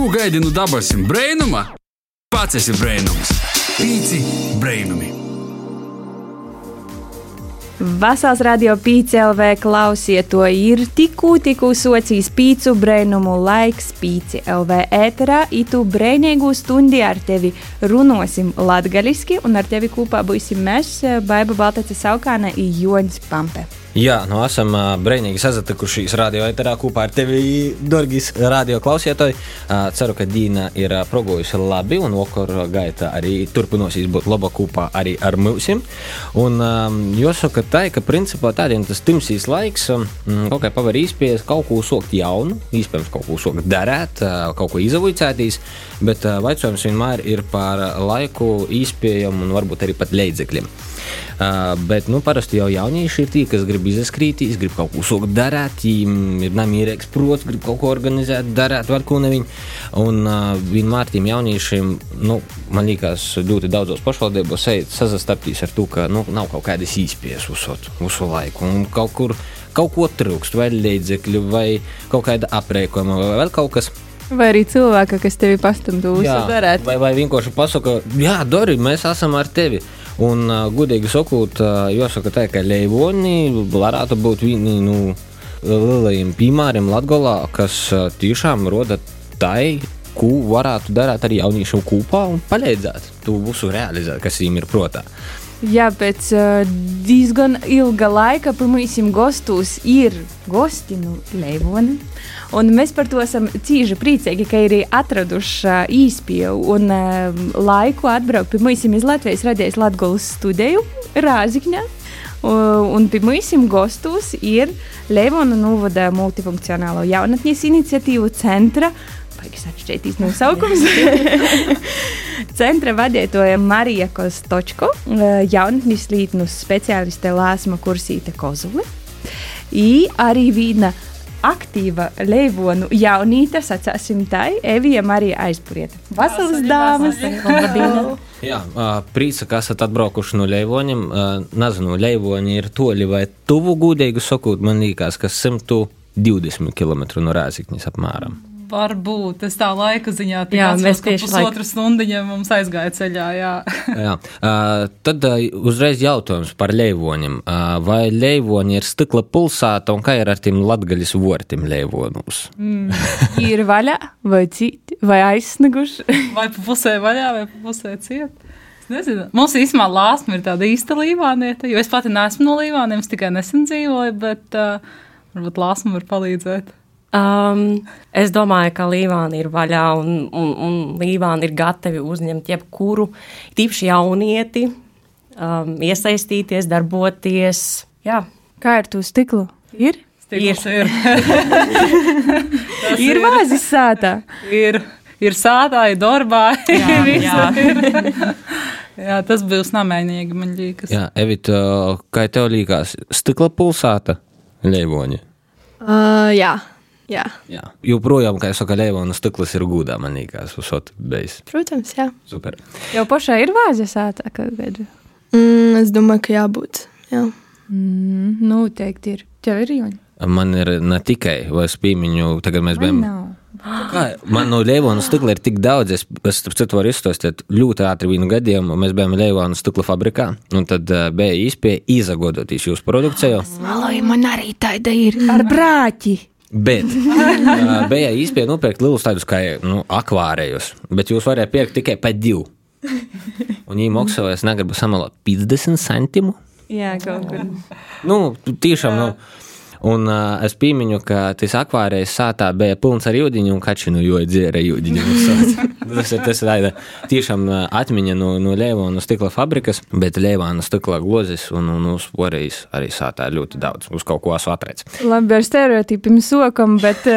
Ko gaidi no dabasim brainuma? Pats esi brainums. Pīci brainumi. Vasals radio PCLV klausiet, to ir tikko, tikko socijas pīcu brēnumu laiks pīci LV ēterā. Itu brēnīgu stundi ar tevi runosim latgaliski, un ar tevi kopā būsim mēs, Baiba Baltace Saukāne un Joņs Pampe. Jā, nu esam uh, brīnīgi sazatikušies radio eterā kopā ar tevi, Dorgis, radio klausītāji. Uh, ceru, ka Dīna ir uh, progojusi labi un okura gaita arī turpinosies būt laba kopā arī ar mums. Un um, jāsaka tā, ka principā tādiem tas timsīs laiks um, kaut kā paver īspējas kaut ko sokt jaunu, iespējams kaut ko sokt darēt, uh, kaut ko izavujcētīs, bet uh, vaicojums vienmēr ir par laiku, īspējām un varbūt arī pat leidzekļiem. Uh, bet nu, parasti jau jaunieši ir tie, kas grib izskrītīs, grib kaut ko sākt darīt, ir namierīgs prots, grib kaut ko organizēt, darīt, var ko neviņu. Un uh, vienmēr tiem jauniešiem, nu, man liekas, ļoti daudzos pašvaldībos sazastaptīs ar to, ka nu, nav kaut kādas īspējas uzsot visu laiku. Un kaut kur kaut ko trūkst, vai līdzekļu, vai kaut kāda aprēķina, vai vēl kaut kas. Vai arī cilvēka, kas tevi pastumtu uzsākt. Vai, vai vienkārši pasaka, jā, Dori, mēs esam ar tevi. Un, uh, gudīgi sakot, uh, jāsaka, tā, ka Leivoni varētu būt vieni no nu, lielajiem piemēriem Latvijā, kas uh, tiešām roda tai, ko varētu darīt ar jauniešiem kopā un palīdzēt to visu realizēt, kas viņiem ir prātā. Jā, pēc uh, diezgan ilga laika pirmajiem gastos ir gosti no Leivona. Un mēs par to esam cīņši priecīgi, ka ir atraduši uh, īspēju un uh, laiku atbraukt pie mums iz Latvijas radijas Latgolas studiju Rāzikņā. Uh, un pie mums gastos ir Leivona novada multifunkcionālo jaunatnes iniciatīvu centra baigas atšķirtīs nosaukums. Centra vadītāja Marija Kostočko, jaunatnes lītnus speciāliste Lāsma Kursīte Kozuli. I arī viena aktīva leivonu jaunīte, sacāsim tā, Evija Marija aizpurieta. Vasaras dāmas! Jā, prīca, ka esat atbraukuši no Leivoņiem. Nezinu, Leivoņi ir toļi vai tuvu gudīgi sakot, man liekas, ka 120 km no Rēzikņas apmēram. Varbūt tas tā laika ziņā jā, atceros, mēs tieši pusotru stundiņu mums aizgāja ceļā. Jā. jā. Uh, tad uh, uzreiz jautājums par leivoņiem. Uh, vai leivoņi ir stikla pulsāta un kā ir ar tiem latgaļas vortiem leivonus? Mm. ir vaļā vai citi, vai aizsneguši? vai pa pusē vaļā vai pa pusē ciet? Nezinu. Mums īstenībā lāsma ir tāda īsta līvānieta, jo es pati neesmu no līvāniem, es tikai nesen dzīvoju, bet uh, varbūt lāsma var palīdzēt. Um, es domāju, ka Līvāna ir vaļā un, un, un Līvāna ir gatavi uzņemt jebkuru tīpaši jaunieti, um, iesaistīties, darboties. Jā. Kā ar to stiklu? Ir? Stikls ir. ir, ir vāzis sātā. Ir, ir sātā, ir darbā. Jā, jā. ir. jā, tas būs namēnīgi, man liekas. Jā, Evita, kā tev liekas, stikla pulsāta Leivoņa? Uh, jā. Jā. jā. Joprojām, kā jau saka, Leivona stikls ir gūdā, man liekas, uzsot beigas. Protams, jā. Super. Jau pašai ir vāzes ātā kaut kāda? Mm, es domāju, ka jābūt, jā. Mm, noteikti ir. Tev ir joņa? Man ir ne tikai, vai es pīmiņu, tagad mēs bijām. Kā, man no Leivona stikla ir tik daudz, es, es citu varu izstāstīt ļoti ātri vienu gadījumu. Mēs bijām Leivona stikla fabrikā, un tad uh, bija īspēja izagodotīs jūsu produkciju. Maloji, man arī tāda ir ar brāķi. Bet uh, bija īstenībā nopirkt lielus tādus kā nu, akvārijus, bet jūs varējāt pirkt tikai pa divu. Un viņi maksāja, es negribu samalot 50 centimu. Jā, kaut kā. Nu, tiešām, nu. Un uh, es piemiņu, ka tas akvārijas sātā bija pilns ar jūdiņu un kačinu, jo dzēra jūdiņu. tas ir tas tāda tiešām atmiņa no, no Leivona stikla fabrikas, bet Leivona stikla glozes un, un uz porijas arī sātā ļoti daudz. Uz kaut ko esmu atradzis. Labi, ar stereotipiem sokam, bet,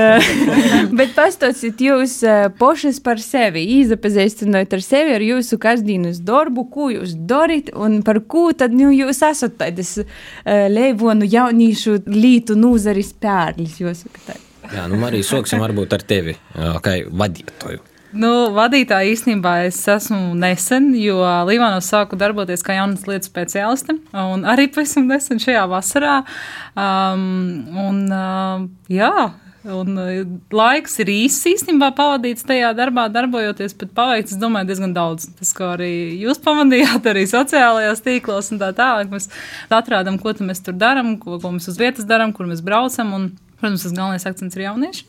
bet pastāstiet jūs pošas par sevi, izapazīstinot ar sevi, ar jūsu kasdienas darbu, ko jūs darat un par ko tad nu, jūs esat tādas Leivonu jaunīšu lītu citu nūzaris pērlis. Jā, nu arī soksim varbūt ar tevi, kā vadītāju. Nu, vadītāja īstenībā es esmu nesen, jo Līvānos sāku darboties kā jaunas lietas speciāliste. Arī pavisam nesen šajā vasarā. Um, un, uh, jā, Un uh, laiks ir īsts īstenībā pavadīts tajā darbā, darbojoties, bet paveikts, domāju, diezgan daudz. Tas, ko arī jūs pamanījāt, arī sociālajās tīklos un tā tālāk. Mēs atrādām, ko mēs tur darām, ko, ko mēs uz vietas darām, kur mēs braucam. Un, protams, tas galvenais akcents ir jaunieši.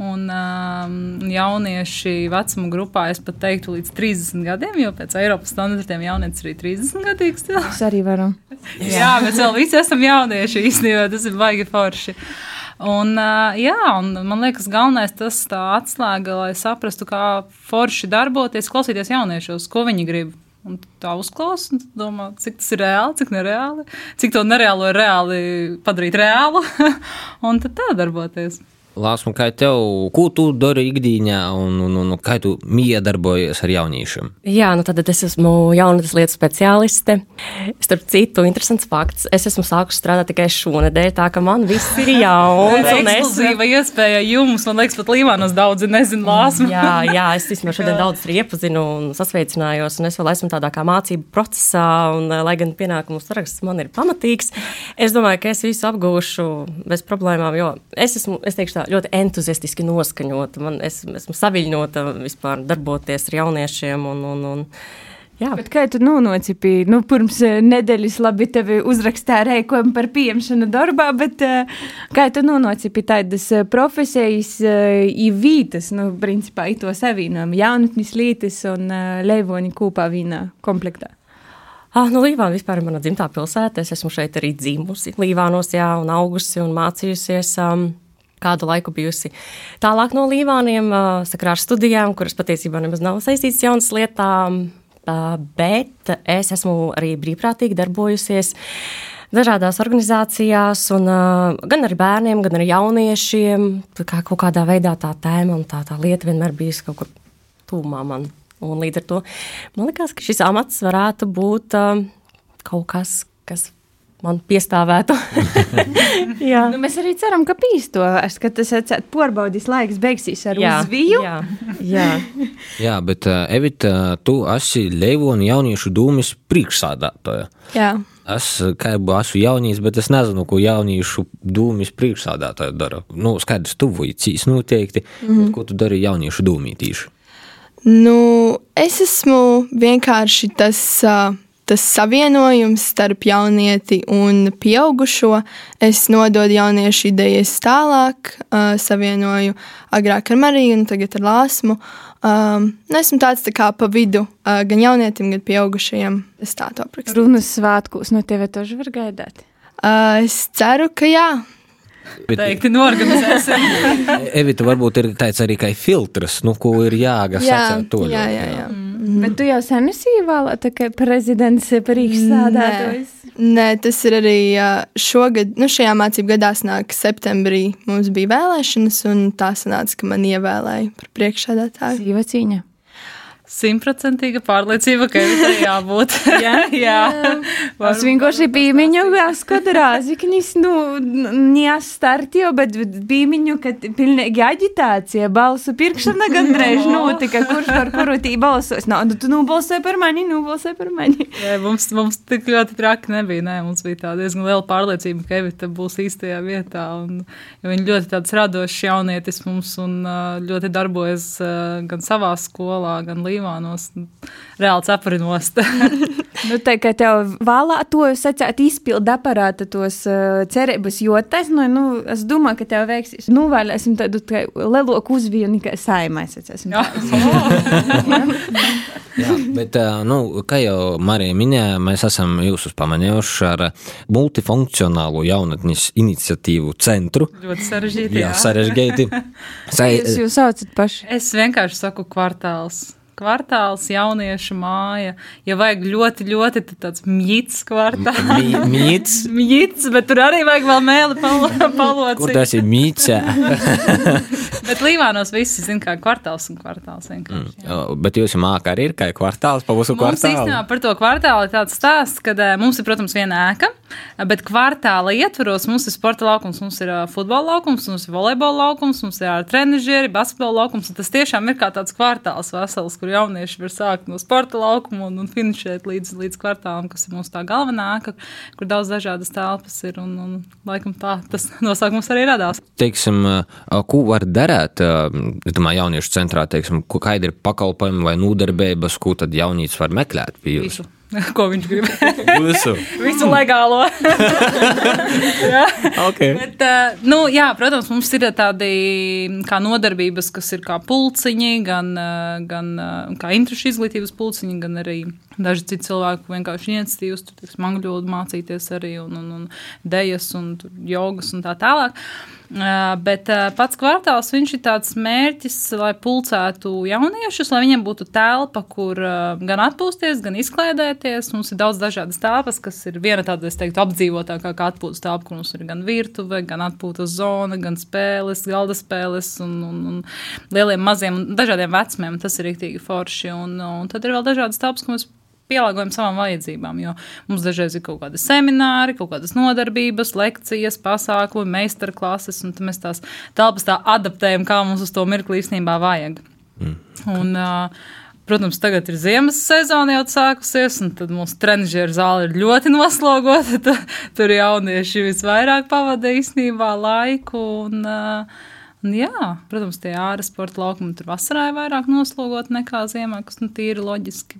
Un um, jaunieši vecuma grupā es pat teiktu līdz 30 gadiem, jo pēc Eiropas standartiem jaunietis ir arī 30 gadīgs. Mēs arī varam. Jā, mēs vēl visi esam jaunieši īstenībā, tas ir baigi forši. Un, jā, un man liekas, galvenais tas tā atslēga, lai saprastu, kā forši darboties, klausīties jauniešos, ko viņi grib. Un tā uzklausa, un domā, cik tas ir reāli, cik nereāli, cik to nereālo ir reāli padarīt reālu, un tad tā darboties. Lāsmu, kā tev, ko tu dari ikdienā un, un, un kā tu miedarbojies ar jauniešiem? Jā, nu tad es esmu jaunatnes lietu speciāliste. Starp citu, interesants fakts. Es esmu sākusi strādāt tikai šonadēļ, tā ka man viss ir jauns. Tā ir un es- ekskluzīva iespēja jums, man liekas, pat Līvānos daudzi nezinu lāsmu. Jā, jā, es vismaz šodien daudz iepazinu un sasveicinājos, un es vēl esmu tādā kā mācību procesā, un eh, lai gan pienākumu saraksts man ir pamatīgs, es domāju, ka es visu apgūšu bez problēmām, jo es esmu, es teikšu tā, ļoti entuziastiski noskaņota. Man, es esmu saviļņota vispār darboties ar jauniešiem, un, un, un jā. Bet kā tu nonāci? Nu, pirms eh, nedēļas labi tevi uzrakstīja rēkojumu par pieņemšanu darbā, bet eh, kā tu nonāci pie tādas eh, profesijas, īvītas, nu, principā, ito savienojumu, jaunatnes lītas un leivoni kopā vienā komplektā? Ah, nu, Līvāna vispār ir mana dzimtā pilsēta. Es esmu šeit arī dzimusi Līvānos, jā, un augusi un mācījusies. Um, Kādu laiku bijusi tālāk no Līvāniem, sakrā ar studijām, kuras patiesībā nemaz nav saistītas jaunas lietām, bet es esmu arī brīvprātīgi darbojusies dažādās organizācijās, un, uh, gan ar bērniem, gan ar jauniešiem. Kā kaut kādā veidā tā tēma un tā, tā lieta vienmēr bijusi kaut kur tūmā man. Un līdz ar to man liekas, ka šis amats varētu būt uh, kaut kas, kas man piestāvētu. jā. Nu, mēs arī ceram, ka pīstos, ka tas porbaudīs laiks beigsies ar Jā, uzviju. jā, jā. Jā, bet uh, Evita, tu esi Leivona jauniešu dūmis priekšsādātāja. Jā. Es kā jau esmu jaunīs, bet es nezinu, ko jauniešu dūmis priekšsādātāja dara. Nu, skaidrs, tu vujicīs noteikti, mm -hmm. ko tu dari jauniešu dūmī tīši. Nu, es esmu vienkārši tas, uh, tas savienojums starp jaunieti un pieaugušo. Es nododu jauniešu idejas tālāk, uh, savienoju agrāk ar Mariju un tagad ar Lāsmu. Um, esmu tāds tā kā pa vidu uh, gan jaunietim, gan pieaugušajiem. Es tā to aprakstu. Runas svētkos no tevis toži var gaidāt? Uh, es ceru, ka jā. Bet, Teikti, norganizēsim. Evita, varbūt ir tāds arī kā filtrs, nu, ko ir jāgas jā, atcerēt to. Jā, jā, jā. jā. Mm. Bet tu jau sen esi ievēlēta, ka prezidents priekšsādātājs. Nē, tas ir arī šogad, nu, šajā mācību gadā nāk septembrī. Mums bija vēlēšanas, un tā sanāca, ka man ievēlēja par priekšsēdētāju. Dzīva cīņa. Simtprocentīga pārliecība, ka ir tā jābūt. jā, jā. Es vienkārši pīmiņu, skatu rāziknis, nu, neastartīju, bet pīmiņu, ka pilnīgi aģitācija, balsu pirkšana gandrīz notika, kurš par kuru tī balsos. Nā, nu, tu nobalsoji par mani, nobalsoji par mani. Jā, mums, mums tik ļoti traki nebija. Nē, mums bija tāda diezgan liela pārliecība, ka Evita būs īstajā vietā. Un, jo viņa ļoti tāds radošs jaunietis mums un ļoti darbojas gan savā skolā, gan Līvānos. Reāli cepurinos. Nu, tā kā tev vēlētos sacīt izpildu aparāta tos uh, cerības jotas, nu, nu, es domāju, ka tev veiksīs. Nu, vēlēsim tādu tā, lielāku uzviju nekā saimais. Jā. Jā, bet, ā, nu, kā jau Marija minēja, mēs esam jūsus pamanījuši ar multifunkcionālu jaunatnes iniciatīvu centru. ļoti sarežģīti. Jā, sarežģīti. Sai, Jūs jūs saucat paši. Es vienkārši saku kvartāls. Kvartāls, jauniešu māja. Ja vajag ļoti, ļoti tāds mīts kvartāls. Mīts, Mīts, bet tur arī vajag vēl mēli kur palocīt. tas ir mīts? Bet Līvānos visi zina, kā kvartāls un kvartāls vienkārši. jā. Bet jūs mākā arī ir kā kvartāls pa mūsu Mums kvartālu. īstenībā par to kvartālu ir tāds stāsts, ka mums ir, protams, viena ēka. Bet kvartāla ietvaros mums ir sporta laukums, mums ir futbola laukums, mums ir volejbola laukums, mums ir trenižieri, basketbola laukums. Tas tiešām ir kā tāds kvartāls vesels, kur jaunieši var sākt no sporta laukuma un, un finišēt līdz, līdz kvartālam, kas ir mūsu tā galvenā ēka, kur daudz dažādas telpas ir. Un, un, laikam tā tas nosaukums arī radās. Teiksim, ko var darīt, es domāju, jauniešu centrā, teiksim, kāda ir pakalpojumi vai nodarbības, ko tad jaunīts var meklēt pie jums? Visu. Ko viņš grib? Visu. Visu legālo. jā. Okay. Bet, uh, nu, jā, protams, mums ir tādi kā nodarbības, kas ir kā pulciņi, gan, uh, gan uh, kā interešu izglītības pulciņi, gan arī daži citi cilvēki vienkārši iniciatīvas, tur tiks mangļodu mācīties arī un, un, un dejas un jogas un tā tālāk. Uh, Bet pats kvartāls viņš ir tāds mērķis, lai pulcētu jauniešus, lai viņiem būtu telpa, kur gan atpūsties, gan izklaidēties. Mums ir daudz dažādas telpas, kas ir viena tāda, es teiktu, apdzīvotākā kā atpūtas telpa, kur mums ir gan virtuve, gan atpūtas zona, gan spēles, galda spēles un, un, un lieliem, maziem dažādiem vecumiem. Tas ir rīktīgi forši. Un, un tad ir vēl dažādas telpas, ko mēs pielāgojam savām vajadzībām. Jo mums dažreiz ir kaut kādi semināri, kaut kādas nodarbības, lekcijas, pasākumi, meistarklases, un mēs tās telpas tā adaptējam, kā mums uz to mirkli īstenībā vajag. Mm. Un, uh, Protams, tagad ir ziemas sezona jau sākusies, un tad mūsu trenižera zāle ir ļoti noslogota. Tur jaunieši visvairāk pavada īstenībā laiku. Un, un jā, protams, tie ārā sporta laukumi tur vasarā ir vairāk noslogoti nekā ziemā, kas nu, tīri loģiski.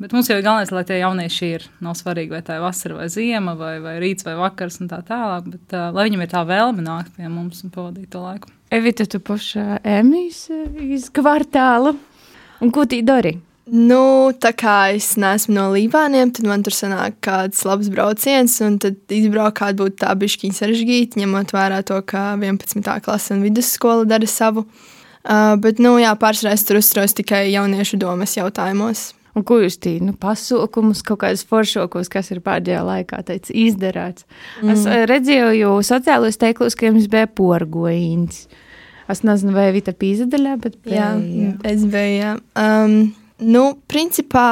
Bet mums jau ir galvenais, lai tie jaunieši ir. Nav svarīgi, vai tā ir vasara vai ziema, vai, vai rīts vai vakars un tā tālāk. Bet uh, lai viņam ir tā vēlme nākt pie mums un pavadīt to laiku. Evita, tu pašā emīs iz kvartālu. Un ko tī dari? Nu, tā kā es neesmu no Lībāniem, tad man tur sanāk kāds labs brauciens, un tad izbraukāt būtu tā bišķiņa sarežģīta, ņemot vērā to, ka 11. klase un vidusskola dara savu. Uh, bet, nu, jā, pārsvarā es tur uzturos tikai jauniešu domas jautājumos. Un ko jūs tī, nu, pasaukumus, kaut kādus foršokus, kas ir pēdējā laikā teic, izdarāts? Mm. Es eh, redzēju sociālos teiklus, ka jums bija porgojīns. Es nezinu, vai Vita pīzadaļā, bet bija. Jā, jā, es biju, jā. Um, nu, principā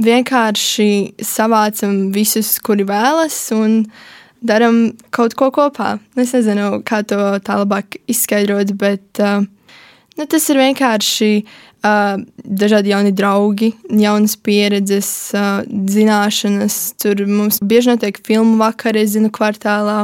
vienkārši savācam visus, kuri vēlas, un daram kaut ko kopā. Es nezinu, kā to tā labāk izskaidrot, bet uh, nu, tas ir vienkārši Uh, dažādi jauni draugi, jaunas pieredzes, uh, zināšanas. Tur mums bieži notiek filmu vakari, es zinu, kvartālā.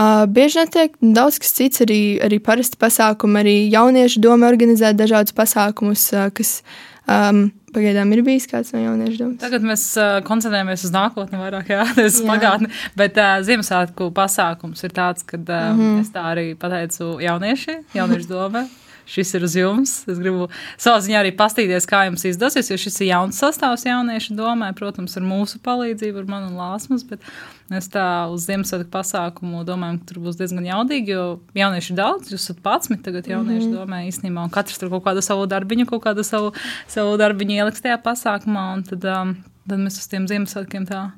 Uh, bieži notiek daudz kas cits, arī, arī parasti pasākumi, arī jauniešu doma organizē dažādus pasākumus, uh, kas um, Pagaidām ir bijis kāds no jauniešu domas. Tagad mēs uh, koncentrējamies uz nākotni, vairāk uz pagātni. Bet uh, Ziemassvētku pasākums ir tāds, ka uh, mm -hmm. es tā arī pateicu jaunieši, jauniešu domai šis ir uz jums. Es gribu savā ziņā arī pastīties, kā jums izdosies, jo šis ir jauns sastāvs jauniešu domē, protams, ar mūsu palīdzību, ar manu Lāsmas, bet mēs tā uz Ziemassvētku pasākumu domājam, ka tur būs diezgan jaudīgi, jo jaunieši ir daudz, jūs esat pats, tagad jaunieši mm -hmm. domē īstenībā, un katrs tur kaut kādu savu darbiņu, kaut kādu savu, savu darbiņu ieliks tajā pasākumā, un tad, um, tad mēs uz tiem Ziemassvētkiem tā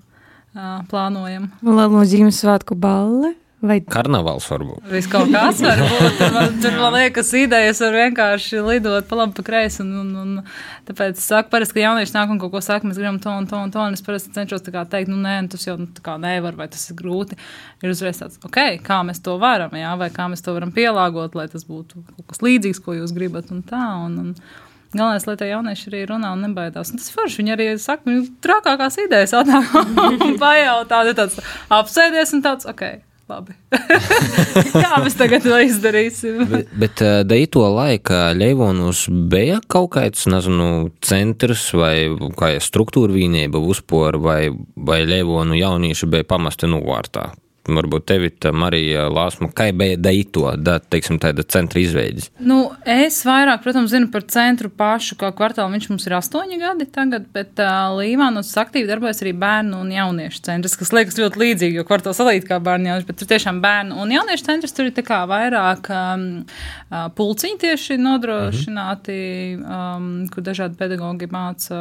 uh, plānojam. Lielo Ziemassvētku balli. Vai karnevāls varbūt? Viss kaut kāds var būt. Tur man, tur man liekas, idejas var vienkārši lidot pa labi, pa kreisi. Un, un, un, tāpēc es saku, parasti, ka jaunieši nāk un kaut ko saka, mēs gribam to un to un to. Un es parasti cenšos teikt, nu nē, tas jau nu, nevar, vai tas ir grūti. Ir uzreiz tāds, ok, kā mēs to varam, jā, vai kā mēs to varam pielāgot, lai tas būtu kaut kas līdzīgs, ko jūs gribat un tā. Un, un, Galvenais, lai tie jaunieši arī runā un nebaidās. Un tas forši. Viņi arī saka, ka trakākās idejas atnāk un pajautā, tāds apsēdies un tāds, ok, Labi. Kā mēs tagad to izdarīsim? bet, bet Deito laika Ļeivonus bija kaut kāds, nezinu, centrs vai kā struktūra vienība uzpora vai, vai Ļeivonu jaunieši bija pamesti novārtā varbūt tevi, Marija Lāsma, kā bija daito, da, teiksim, tāda centra izveids? Nu, es vairāk, protams, zinu par centru pašu, kā kvartālu. Viņš mums ir astoņi gadi tagad, bet uh, Līvānos aktīvi darbojas arī bērnu un jauniešu centrs, kas liekas ļoti līdzīgi, jo kvartāls salīt kā bērnu jauniešu, bet tur tiešām bērnu un jauniešu centrs tur ir tā kā vairāk um, pulciņi tieši nodrošināti, um, kur dažādi pedagogi māca.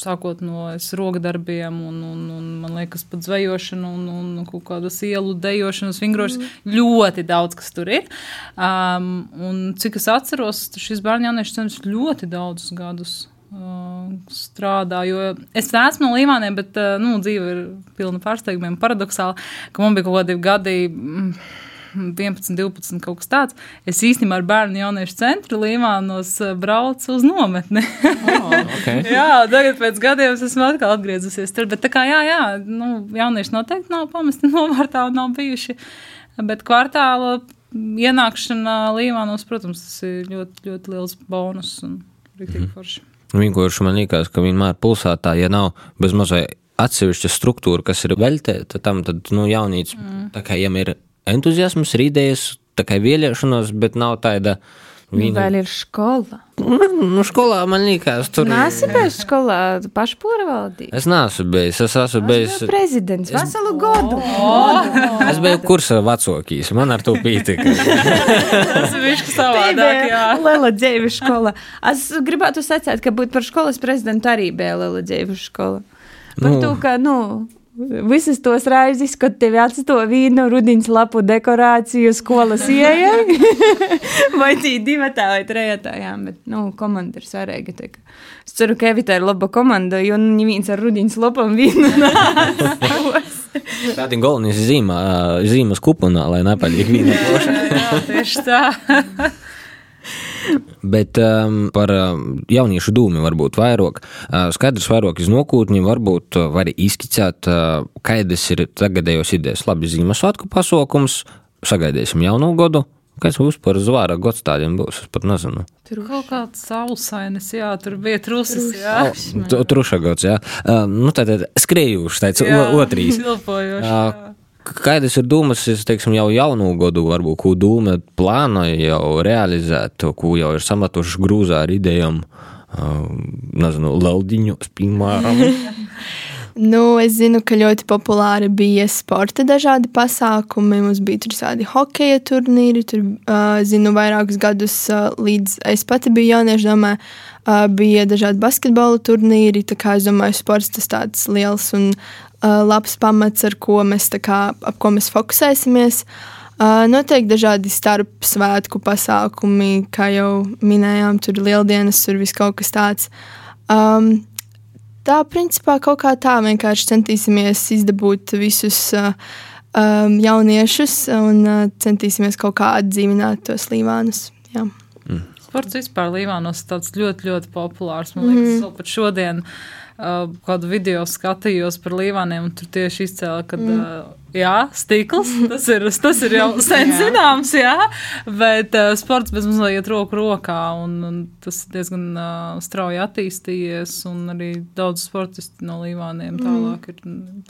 Sākot no rokdarbiem, un, un, un man liekas, pat zvejošanu, un, un kaut kādas ielu dejošanas, vingrošanas. Mm. Ļoti daudz kas tur ir. Um, un cik es atceros, šis bērnu jauniešu centrs ļoti daudzus gadus uh, strādā. Jo es neesmu no Līvāniem, bet uh, nu, dzīve ir pilna pārsteigumiem. Paradoxāli, ka man bija kaut kādi gadi. Mm, 11, 12, kaut kas tāds. Es īstenībā ar bērnu jauniešu centru Līmānos uh, braucu uz nometni. Oh, okay. jā, tagad pēc gadiem es esmu atkal atgriezusies tur. Bet tā kā jā, jā nu, jaunieši noteikti nav pamesti novārtā un nav bijuši. Bet kvartāla ienākšana Līvānos, protams, tas ir ļoti, ļoti liels bonus un rīktīgi Mhm. forši. Vienkārši man liekas, ka vienmēr pilsētā, ja nav bez mazliet atsevišķa struktūra, kas ir veltīta tam, tad nu, jaunīts, mm. tā kā viņam ir entuziasms, ir idejas, tā kā vēlēšanās, bet nav tāda. Nu, Viņa, vēl ir skola. nu, skolā man liekas, tur Nāsi pēc skolā pašpūra valdība. Es neesmu bijis. Es esmu bijis. Prezidents veselu gadu. Es biju kursa vecākīs. Man ar to pietika. Tas ir viņš savādāk, jā. Liela dzīve skolā. Es gribētu sacīt, ka būt par skolas prezidentu arī bija liela dzīve skola. Par Nu. to, ka, nu, visas tos raizes, kad tevi atstāja vīnu, rudiņas lapu dekorāciju skolas ieejai. vai tī divatā vai trejatā, jā, bet, nu, komanda ir svarīga. tā kā Es ceru, ka Evita ir laba komanda, jo neviens ar rudiņas lapam vīnu nāc. Tāda ir galvenā zīme, zīmes kuponā, lai poša. jā tieši tā. Bet um, par um, jauniešu dūmi varbūt vairāk. Uh, skaidrs, vairāk iz nākotni varbūt uh, var izskicēt, uh, kādas ir tagadējos idejas. Labi, Ziemassvētku pasaukums, sagaidīsim jauno gadu. Kas vispār zvāra gods tādiem būs? Es pat nezinu. Tur kaut kāds sausainis, jā, tur bija trusas, jā. Truša gods, jā. Uh, nu, tad skrējuši, tāds otrīs. Vilpojoši, Jā. Kādas ir domas, es teiksim, jau jaunu gadu, varbūt, ko dūma plānoja jau realizēt, ko jau ir samatuši grūzā ar idejām, nezinu, laudiņos, piemēram. Nu, es zinu, ka ļoti populāri bija sporta dažādi pasākumi. Mums bija tur tādi hokeja turnīri. Tur, uh, zinu, vairākus gadus uh, līdz es pati biju jauniešu domē, uh, bija dažādi basketbola turnīri. Tā kā es domāju, sports tas tāds liels un uh, labs pamats, ar ko mēs, kā, ap ko mēs fokusēsimies. Uh, noteikti dažādi starpsvētku pasākumi, kā jau minējām, tur ir lieldienas, tur viss kaut kas tāds. Um, tā, principā, kaut kā tā vienkārši centīsimies izdabūt visus uh, um, jauniešus un uh, centīsimies kaut kā atdzīvināt tos līvānus. Jā. Sports vispār Līvānos ir tāds ļoti, ļoti populārs. Man liekas, mm. pat šodien uh, kādu video skatījos par Līvāniem, un tur tieši izcēla, ka, mm. uh, jā, stikls, tas ir, tas ir jau sen zināms, jā, bet uh, sports bez mazliet iet roku rokā, un, un tas diezgan uh, strauji attīstījies, un arī daudz sportisti no Līvāniem tālāk ir, nu,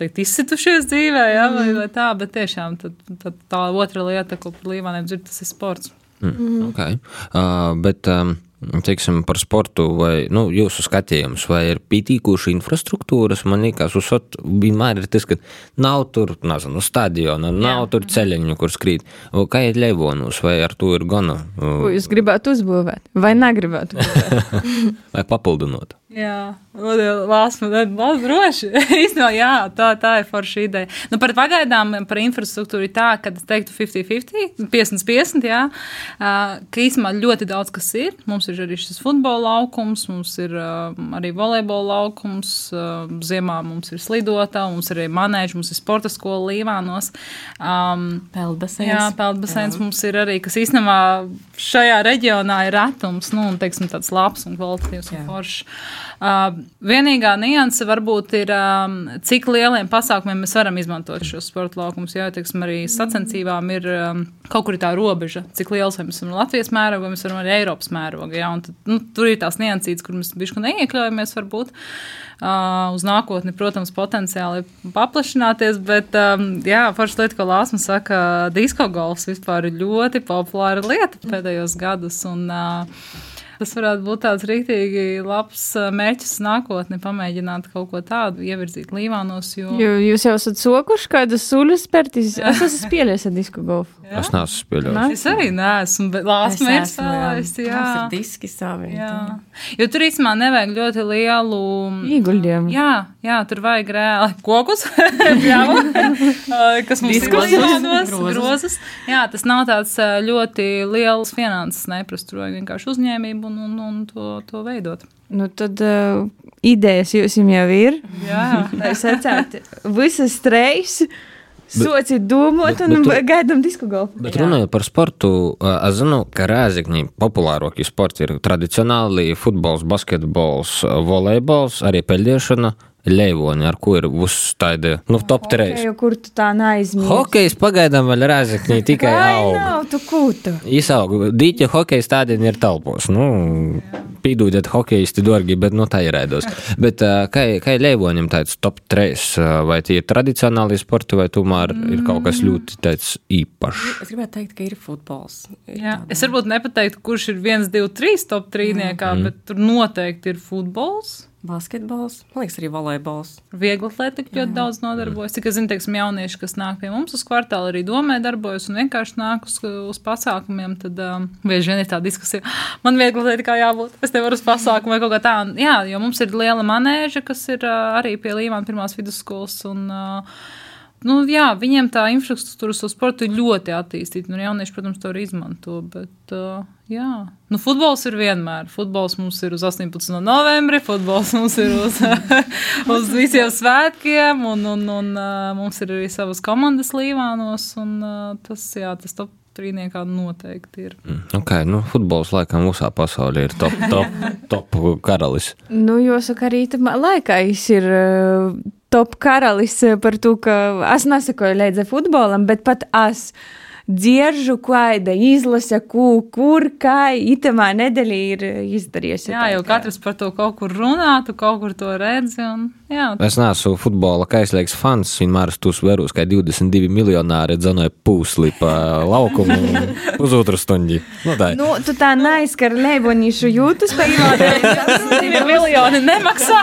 teikt, izsitušies dzīvē, jā, vai, vai tā, bet tiešām tad, tad tā otra lieta, ko par Līvāniem dzird, tas ir sports. Mm, okay. uh, bet, um, teiksim, par sportu, vai nu, jūsu skatījums, vai ir pietiekoši infrastruktūras, man liekas, uzsot, vienmēr ir tas, ka nav tur, nezinu, stadiona, nav tur ceļiņu, kur skrīt. O, Kā ir Leivonus, vai ar to ir gana? Ko jūs gribētu uzbūvēt? Vai negribētu? Vai papildinot? Jā, Lāsma, droši. Īstenībā, jā, tā, tā ir forša ideja. Nu, par pagaidām par infrastruktūru ir tā, ka es teiktu 50-50, 50-50, jā, ka īstenībā ļoti daudz kas ir. Mums ir arī šis futbola laukums, mums ir arī volejbola laukums, ziemā mums ir slidota, mums ir arī manēža, mums ir sporta skola Līvānos. Um, Peldbaseins. Jā, peldbaseins mums ir arī, kas īstenībā šajā reģionā ir retums, nu, un, teiksim, tāds labs un kvalitatīvs un foršs. Uh, vienīgā nianse varbūt ir, um, cik lieliem pasākumiem mēs varam izmantot šos sporta laukumus. Jā, teiksim, arī sacensībām ir um, kaut kur ir tā robeža, cik liels mēs varam Latvijas mērogu, vai mēs varam arī Eiropas mērogu. Jā, tad, nu, tur ir tās niansītes, kur mēs bišķi neiekļaujamies varbūt. Uh, uz nākotni, protams, potenciāli paplašināties, bet, um, jā, forša lieta, ko Lāsma saka, disko golfs vispār ir ļoti populāra lieta pēdējos gadus. Un, uh, Tas varētu būt tāds rīktīgi labs uh, mērķis nākotnē, pamēģināt kaut ko tādu ievirzīt līvānos. Jo... Jo jūs jau esat sokuši kādu suļu spērtis. Es esmu spēlējis ar disku golfu. Es neesmu spēlējis. Es arī neesmu, bet Lāsma ir spēlējis. Jā. Tas ir diski savi. Jā. Jo tur īstenībā nevajag ļoti lielu Ieguldījumu. Jā, jā, tur vajag reāli kokus, pļāvu, uh, kas mums ir Diskus. līvānos, Grozas. grozas. Jā, tas nav tāds uh, ļoti liels finanses vajag vienkārši uzņēmību un, un, un to, to veidot. Nu, tad uh, idejas jums jau ir. Jā, Es atceros, visas reizes. Societ domāt, un tu- gaidām disku golfu. Bet runājot par sportu, ā, es zinu, ka Rēzakņī populārākie sporti ir tradicionāli futbols, basketbols, volejbols, arī peļģēšana, leivoni, ar ko ir uzstāda nu, top 3. Jau kur tu tā neaizmirsti? Hokejs pagaidām vēl Rēzakņī tikai Ai, aug. nav, tu kūta. Izaug, dīķa hokeja stadioni ir telpos. Nu, pīdūdiet hokejisti dārgi, bet nu tā ir raidos. Bet kā, kā leivoņam tāds top 3, vai tie ir tradicionāli sporti, vai tomēr ir kaut kas ļoti tāds īpašs? Es gribētu teikt, ka ir futbols. Ir jā. tāda- Es varbūt nepateiktu, kurš ir viens, divi, trīs top trīniekā, mm. bet tur noteikti ir futbols. Basketbols, man liekas, arī volejbols. Viegli atlētika ļoti daudz nodarbojas. Cik es zinu, teiksim, jaunieši, kas nāk pie mums uz kvartālu, arī domē darbojas un vienkārši nāk uz, uz pasākumiem. Tad um, bieži vien ir tā diskusija, man viegli atlētikā jābūt. Es nevaru uz pasākumu vai kaut kā tādu. Jā, jo mums ir liela manēža, kas ir uh, arī pie Līvāna pirmās vidusskolas. Un, uh, Nu, jā, viņiem tā infrastruktūra uz sportu ir ļoti attīstīta. Nu, jaunieši, protams, to arī izmanto. Bet, uh, jā, nu, futbols ir vienmēr. Futbols mums ir uz 18. novembri, futbols mums ir uz, uz visiem svētkiem, un, un, un uh, mums ir arī savas komandas līvānos. Un, uh, tas, jā, tas top trīniekā noteikti ir. Okay, nu, futbols laikam visā pasaulē ir top, top, top karalis. Nu, jāsaka, arī tam laikā viņš ir uh, top karalis par to, ka es nesakoju līdzi futbolam, bet pat es dzieržu, kāda izlase, ku, kur, kā itamā nedēļā ir uh, izdarījusi. Jā, jau katrs par to kaut kur runā, tu kaut kur to redzi. Un, jā, Es neesmu futbola kaislīgs fans. Vienmēr esmu uzvērus, ka 22 miljonāri dzanoja pūsli pa laukumu pusotru stundu. Nu, tā. Nu, tu tā neizskar leibonīšu jūtas pa divi miljoni nemaksā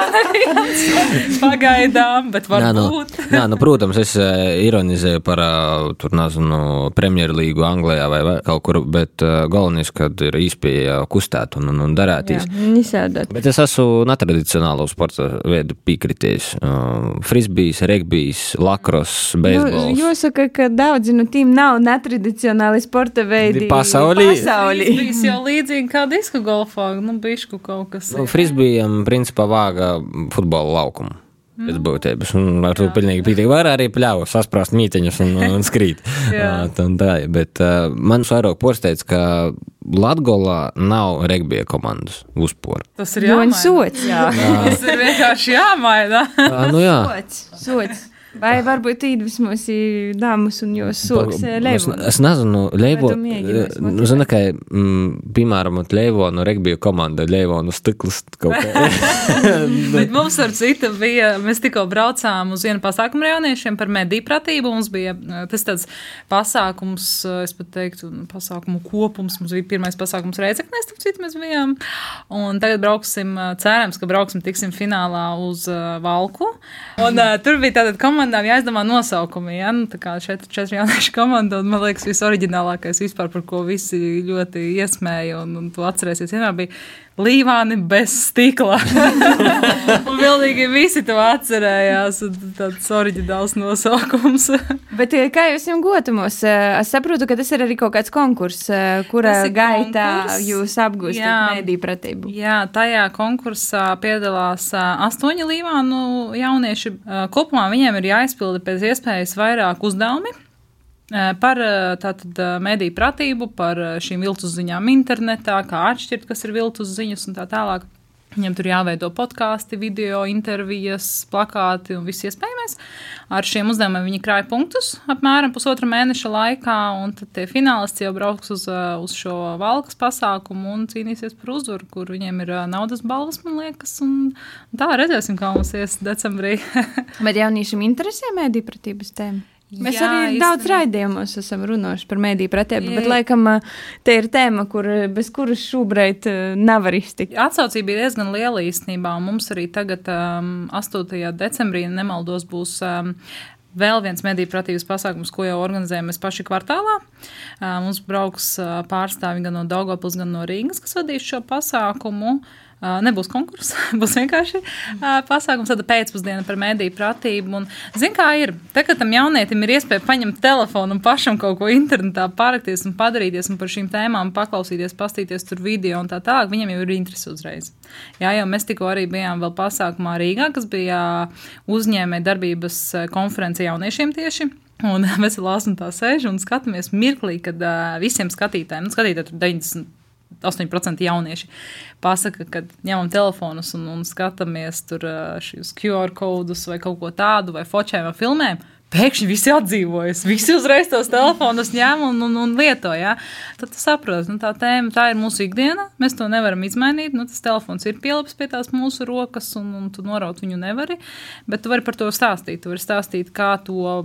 pagaidām, bet Nā, nu, varbūt. nā, nu, protams, es eh, ironizēju par uh, tur, nezinu, Premjerlīgu Anglijā vai vai kaut kur, bet uh, galvenais, kad ir īspēja kustēt un, un, un darētīs. Nisādot. Bet es esmu netradicionālu sporta veidu piekritējis. Uh, frisbijs, regbijs, lakros, beisbols. Nu, jāsaka, ka daudzi no tiem nav netradicionāli sporta veidi. Pasaulī. Pasaulī. Tas jau līdzīgi kā diska golfā, nu, bišku kaut kas. Nu, Frisbijam, principā, vāga futbola laukumu. Pēc būtības. Un ar to pilnīgi pietiek. Var arī pļāvu, sasprast mīteņus un, un skrīt. Jā. Ā, tā bet uh, man vairāk porsteidz, ka Latgolā nav regbija komandas uzpora. Tas ir jāmaina. sots. Jā. Tas ir vienkārši jāmaina. Ā, nu jā. Sots. Sots. Vai varbūt iedvesmos ir dāmas un jūs soks Es, leibon. es nezinu, Leivo, mēģināsi nu, zinu, ka, mm, piemēram, Leivonu regbija komanda, Leivonu stikls kaut kā. Bet mums ar citu bija, mēs tikko braucām uz vienu pasākumu jauniešiem par mediju pratību. Mums bija eh, tas tāds pasākums, eh, es pat teiktu, pasākumu kopums. Mums bija pirmais pasākums Reizeknēs, tad citu mēs bijām. Un tagad brauksim, eh, cerams, ka brauksim, tiksim finālā uz Valku. Un uh, tur bija tātad komandām jāizdomā nosaukumi, ja? nu, tā kā četri, četri jaunieši komanda, un man liekas, visoriģinālākais vispār, par ko visi ļoti iesmēja, un, un to atcerēsies, vienmēr bija Līvāni bez stikla. un pilnīgi visi to atcerējās. Tāds oriģināls nosaukums. Bet eh, kā jūs viņam gotumos? Eh, Es saprotu, ka tas ir arī kaut kāds konkurss, eh, kura gaitā konkurss. jūs apgūstat mediju pratību. Jā, tajā konkursā piedalās astoņi līvānu jaunieši. Kopumā viņiem ir jāizpilda pēc iespējas vairāk uzdevumi. Par tātad mediju pratību, par šīm viltus ziņām internetā, kā atšķirt, kas ir viltus ziņas un tā tālāk. Viņam tur jāveido podkāsti, video, intervijas, plakāti un viss iespējamais. Ar šiem uzdevumiem viņi krāja punktus apmēram pusotra mēneša laikā, un tad tie finālisti jau brauks uz, uz šo valkas pasākumu un cīnīsies par uzvaru, kur viņiem ir naudas balvas, man liekas. Un, un tā redzēsim, kā mums ies decembrī. Bet jauniešiem interesē mediju pratības tēma. Mēs Jā, arī daudz īstenībā. raidījumos esam runājuši par mediju pratību, bet laikam te ir tēma, kur, bez kuras šobrīd nevar iztikt. Atsaucība ir diezgan liela īstenībā, un mums arī tagad, um, 8. decembrī, nemaldos, būs um, vēl viens mediju pratības pasākums, ko jau organizējam mēs paši kvartālā. Mums brauks pārstāvi gan no Daugopils, gan no Rīgas, kas vadīs šo pasākumu. Uh, nebūs konkurss, būs vienkārši uh, pasākums, tāda pēcpusdiena par mediju pratību. Un, zin, kā ir? Te, kad tam jaunietim ir iespēja paņemt telefonu un pašam kaut ko internetā pārakties un padarīties un par šīm tēmām paklausīties, pastīties tur video un tā tālāk, viņam jau ir interesi uzreiz. Jā, jau mēs tikko arī bijām vēl pasākumā Rīgā, kas bija uzņēmē darbības konference jauniešiem tieši. Un mēs lasām tā sēžam un skatāmies mirklī, kad uh, visiem skatītājiem, nu, skatītāji tur 90 8% jaunieši pasaka, ka ņemam telefonus un, un skatāmies tur šos QR kodus vai kaut ko tādu, vai focējam, vai filmējam. Pēkšņi visi atdzīvojas, visi uzreiz tos telefonus ņem un, un, un lieto. Ja? Tad tu saproti, nu, tā tēma tā ir mūsu ikdiena. Mēs to nevaram izmainīt. Nu, tas telefons ir pielips pie tās mūsu rokas, un, un tu noraut viņu nevari. Bet tu vari par to stāstīt. Tu vari stāstīt, kā to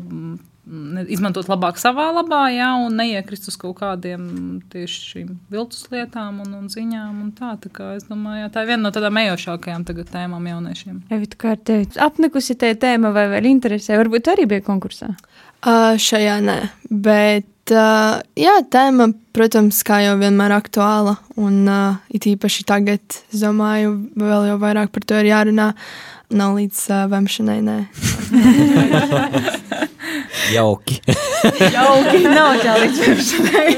izmantot labāk savā labā, jā, un neiekrist uz kaut kādiem tieši šīm viltus lietām un, un ziņām. Un tā, tā, kā, domāju, jā, tā ir viena no tādām ejošākajām tēmām jauniešiem. Evita, kā ar tevi apnikusi te tēma vai vēl interesē? Varbūt arī bija konkursā? Uh, šajā nē, bet uh, jā, tēma, protams, kā jau vienmēr aktuāla, un uh, it īpaši tagad, es domāju, vēl jau vairāk par to ir jārunā. Nav līdz uh, vemšanai, nē. Jauki. Jauki, nav tā līdz vemšanai.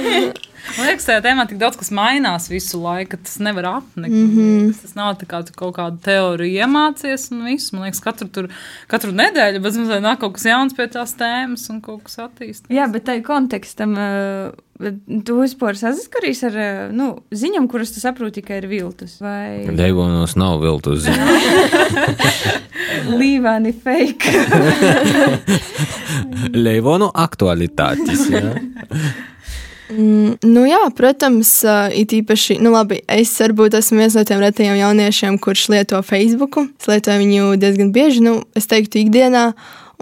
Man liekas, tajā tēmā tik daudz kas mainās visu laiku, tas nevar apnikt. Mm -hmm. Tas nav tā kā tu kaut kādu teoriju iemācies un viss. Man liekas, katru, tur, katru nedēļu bez mazliet nāk kaut kas jauns pie tās tēmas un kaut kas attīstās. Jā, bet tai kontekstam. Uh, tu vispār saskaries ar uh, nu, ziņām, kuras tu saproti, ka ir viltus. Vai... Leivonos nav viltus. Līvāni fake. Leivonu aktualitātes. Mm, nu jā, protams, uh, it īpaši, nu labi, es varbūt esmu viens no tiem retajiem jauniešiem, kurš lieto Facebook. Es lietoju viņu diezgan bieži, nu, es teiktu, ikdienā.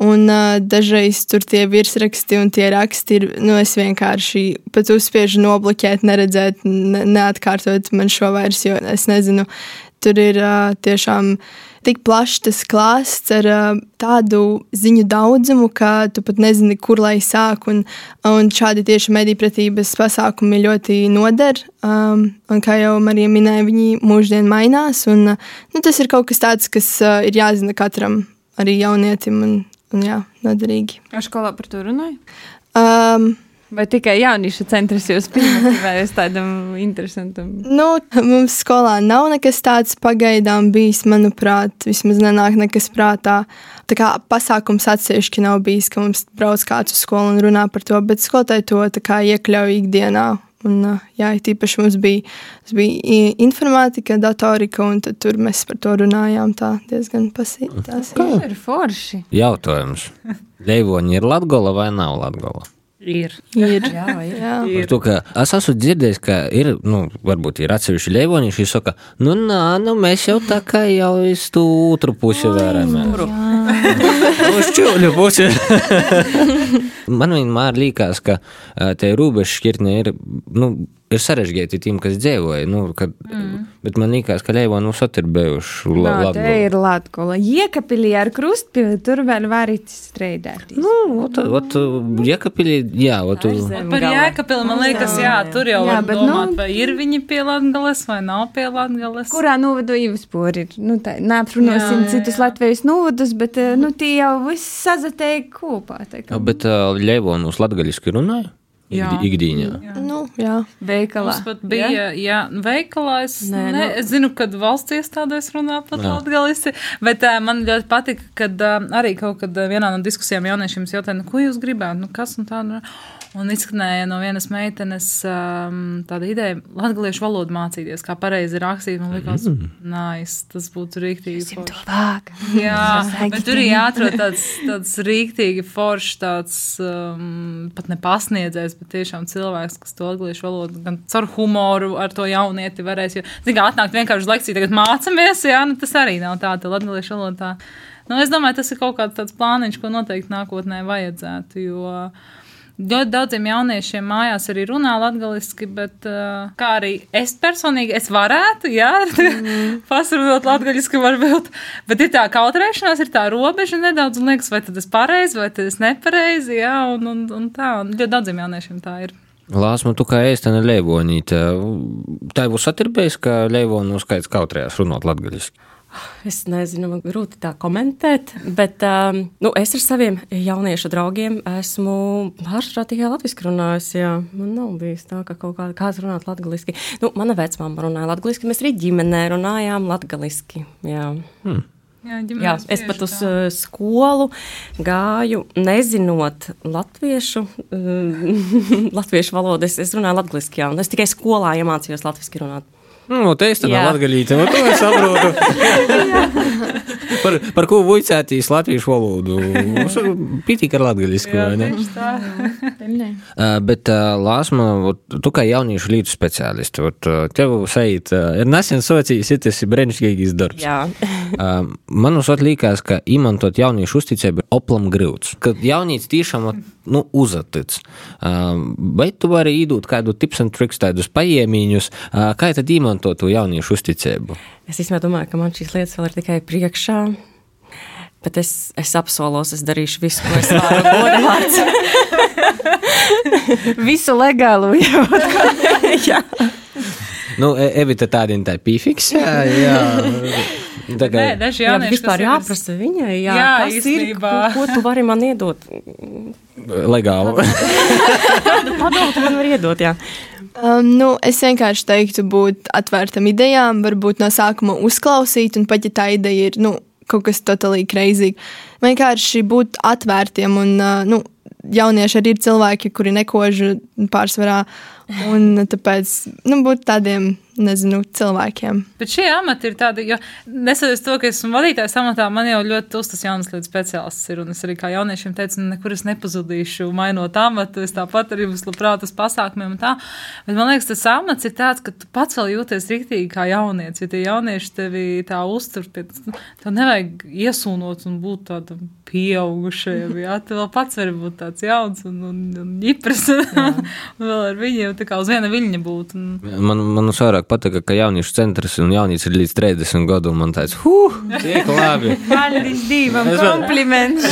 Un uh, dažreiz tur tie virsraksti un tie raksti ir, nu, es vienkārši pat uzspiežu nobloķēt, neredzēt, ne, neatkārtot man šo vairs, jo es nezinu, tur ir uh, tiešām tik plašs tas klāsts ar tādu ziņu daudzumu, ka tu pat nezini, kur lai sāk. Un, un šādi tieši medībpratības pasākumi ļoti noder. Um, un kā jau Marija minēja, viņi mūždien mainās. Un, nu, tas ir kaut kas tāds, kas ir jāzina katram, arī jaunietim, un, un jā, noderīgi. Ar skolā par to runāju? Um, Vai tikai jauniešu centrs jūs es tādam interesantam? Nu, mums skolā nav nekas tāds pagaidām bijis, manuprāt, vismaz nenāk nekas prātā. Tā kā pasākums atsevišķi nav bijis, ka mums brauc kāds uz skolu un runā par to, bet skolotāji to kā iekļauj ikdienā. Un, jā, tīpaši mums bija, mums bija informātika, datorika, un tur mēs par to runājām tā diezgan pasīvi. Tas ir forši. Jautājums. Leivoņi ir Latgola vai nav Latgola? Ir. Ir. Jā, ir. Jā. Par to, ka es esmu dzirdējis, ka ir, nu, varbūt ir atsevišķi ļevoņi, kas saka, nu, nā, nu, mēs jau tā kā jau uz tu otru pusi vēramies. Uz čūļu pusi. Man vienmēr liekas, ka ā, tie robežu šķirtne ir, nu, ir sarežģīti tiem, kas dzīvoja. Nu, kad, mm. Bet man liekas, ka Leivona uzsot ir bijuši Nā, labi. te ir Latgola. Iekapilī ar krustpili, tur vēl var izstrādāt. Nu, ot, ot, Jēkabīlī, jā, ot. Par Gala. jēkapili man liekas, jā, tur jau Jā, bet, domāt, nu- vai ir viņi pie Latgales vai nav pie Latgales. Kurā novadu vispār ir? Nu, tā, jā, citus. Latvijas novadus, bet eh, nu, tie jau viss sazatēja kopā. tā kā bet uh, Leivona uz latgaļiski runāja? Jā. Ikdi- Ikdīņā. Nu, jā. Veikalā. Mums pat bija, jā, jā veikalā. Es, Nē, ne, nu- es zinu, ka valsts iestādēs runā pat Jā. latgaliski, bet uh, man ļoti patika, kad uh, arī kaut kad uh, vienā no diskusijām jauniešiem es jautāju, nu, ko jūs gribētu, nu, kas un tā. Nu, Un izskanēja no vienas meitenes um, tāda ideja, latviešu valodu mācīties, kā pareizi rakstīt. Man liekas, mm. nice, tas būtu rīktīgi. forši. Vāk. Jā, bet tur ir jāatrod tāds, tāds rīktīgi foršs, tāds um, pat ne pasniedzējs, bet tiešām cilvēks, kas to latviešu valodu gan caur humoru ar to jaunieti varēs. Jo, zin, kā atnākt vienkārši uz lekciju, tagad mācāmies, jā, nu tas arī nav tā, tā latviešu valoda. Nu, es domāju, tas ir kaut kāds tāds plāniņš, ko noteikti nākotnē vajadzētu. Jo, Ļoti daudziem jauniešiem mājās arī runā latviešu, bet uh, kā arī es personīgi, es varētu, jā, mm. pasarunāt latviešu, varbūt. Bet ir tā kautrēšanās, ir tā robeža nedaudz, un liekas, vai tad es pareizi, vai tad es nepareizi, jā, un, un, un tā. Un ļoti daudziem jauniešiem tā ir. Lāsma, tu kā ēstena leivonīte. Tā būs satirbējis, ka leivonu skaits kautrējās runāt latgaļiski. Es nezinu, man grūti tā komentēt, bet um, nu, es ar saviem jauniešu draugiem esmu pārsvarā tikai latviešu runājis. Jā. Man nav bijis tā, ka kaut kāda kāds runāt latviešu. Nu, mana vecmāma runāja latviešu, mēs arī ģimenē runājām latviešu. Jā. Hmm. Jā, Jā, es pat uz tā. Uh, skolu gāju, nezinot latviešu, uh, latviešu valodu. Es, es runāju latviešu, un es tikai skolā iemācījos latviešu runāt. Nu, te es tādā latgaļīte, nu, to es saprotu. par, par ko vuicētīs latviešu valodu? Mums pitīk ar latgaļisku, vai ne? uh, bet, uh, Lāsma, tu kā jauniešu līdzu speciālisti, ot, tev sajūt, ir nesen socijas, ir tas brenišķīgis darbs. Jā. uh, man uzsot līkās, ka imantot jauniešu uzticību oplam grūts. Kad jaunīts tiešām, nu, uzatic. Vai tu vari īdūt kādu tips and tricks, tādus paiemiņus, kā tad imantot izmanto to jauniešu uzticību? Es īstenībā domāju, ka man šīs lietas vēl ir tikai priekšā. Bet es, es apsolos, es darīšu visu, ko es varu. visu legālu jau. jā. Nu, e, Evita tāda ir tā pīfiks. Jā, jā. Kā Nē, daži jaunieši jā, vispār jāprasa viņai, jā, jā kas īstenībā. ir, ko, ko tu vari man iedot? Legāli. Kādu padomu tu man var iedot, jā. Um, nu, es vienkārši teiktu, būt atvērtam idejām, varbūt no sākuma uzklausīt, un pat ja tā ideja ir nu, kaut kas totāli crazy, vienkārši būt atvērtiem. Un, uh, nu, jaunieši arī ir cilvēki, kuri nekož pārsvarā, un tāpēc nu, būt tādiem nezinu, cilvēkiem. Bet šie amati ir tādi, jo neskatoties to, ka esmu vadītājs amatā, man jau ļoti uztas jaunas lietas speciālists ir. Un es arī kā jauniešiem teicu, nu, nekur es nepazudīšu, mainot amatu. Es tāpat arī būšu labprāt uz pasākumiem un tā. Bet man liekas, tas amats ir tāds, ka tu pats vēl jūties riktīgi kā jaunietis. Ja tie jaunieši tevi tā uztur, tev nevajag iesūnot un būt tādam pieaugušajam. Jā, tu vēl pats vari būt tāds jauns un, un, un ģipras. un vēl ar viņiem tā kā uz viena viļņa būt. Un... Man, man vairāk patika, ka jauniešu centrs un jaunietis ir līdz 30 gadu, un man tāds, huh, tiek labi. Paldies Dievam, kompliments.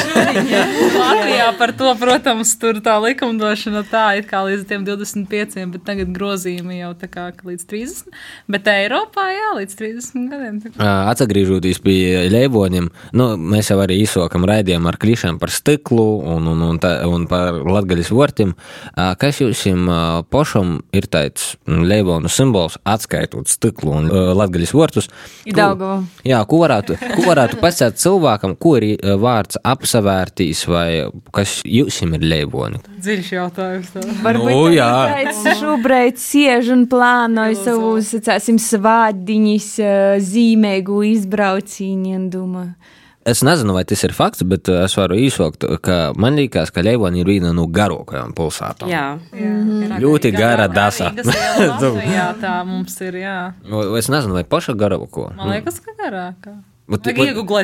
Latvijā par to, protams, tur tā likumdošana tā, it kā līdz tiem 25, bet tagad grozījumi jau tā kā līdz 30, bet Eiropā, jā, līdz 30 gadiem. Atsagrīžoties pie ļēboņiem, nu, mēs jau arī izsokam raidījumu ar klišām par stiklu un, un, un, tā, un par latgaļas vortiem. Kas jums pašam ir tāds ļēbonu simbols? Atskaitot stiklu un uh, latgaļas vortus. Ko, jā, ko varētu, ko varētu pasēt cilvēkam, ko ir uh, vārds apsavērtīs vai kas jums ir leiboni? Dziļš jautājums. Varbūt nu, jā. šobrīd siež un plānoja savus, cēsim, svādiņas uh, zīmēgu izbraucīņu un domāju. Es nezinu, vai tas ir fakts, bet uh, es varu īsākt, ka man liekas, ka Leivona ir viena no garākajām pilsētām. Jā, jā mm -hmm. ļoti gara dasa. jā, tā mums ir. Jā. Es nezinu, vai paša garāko. Man liekas, ka garākā.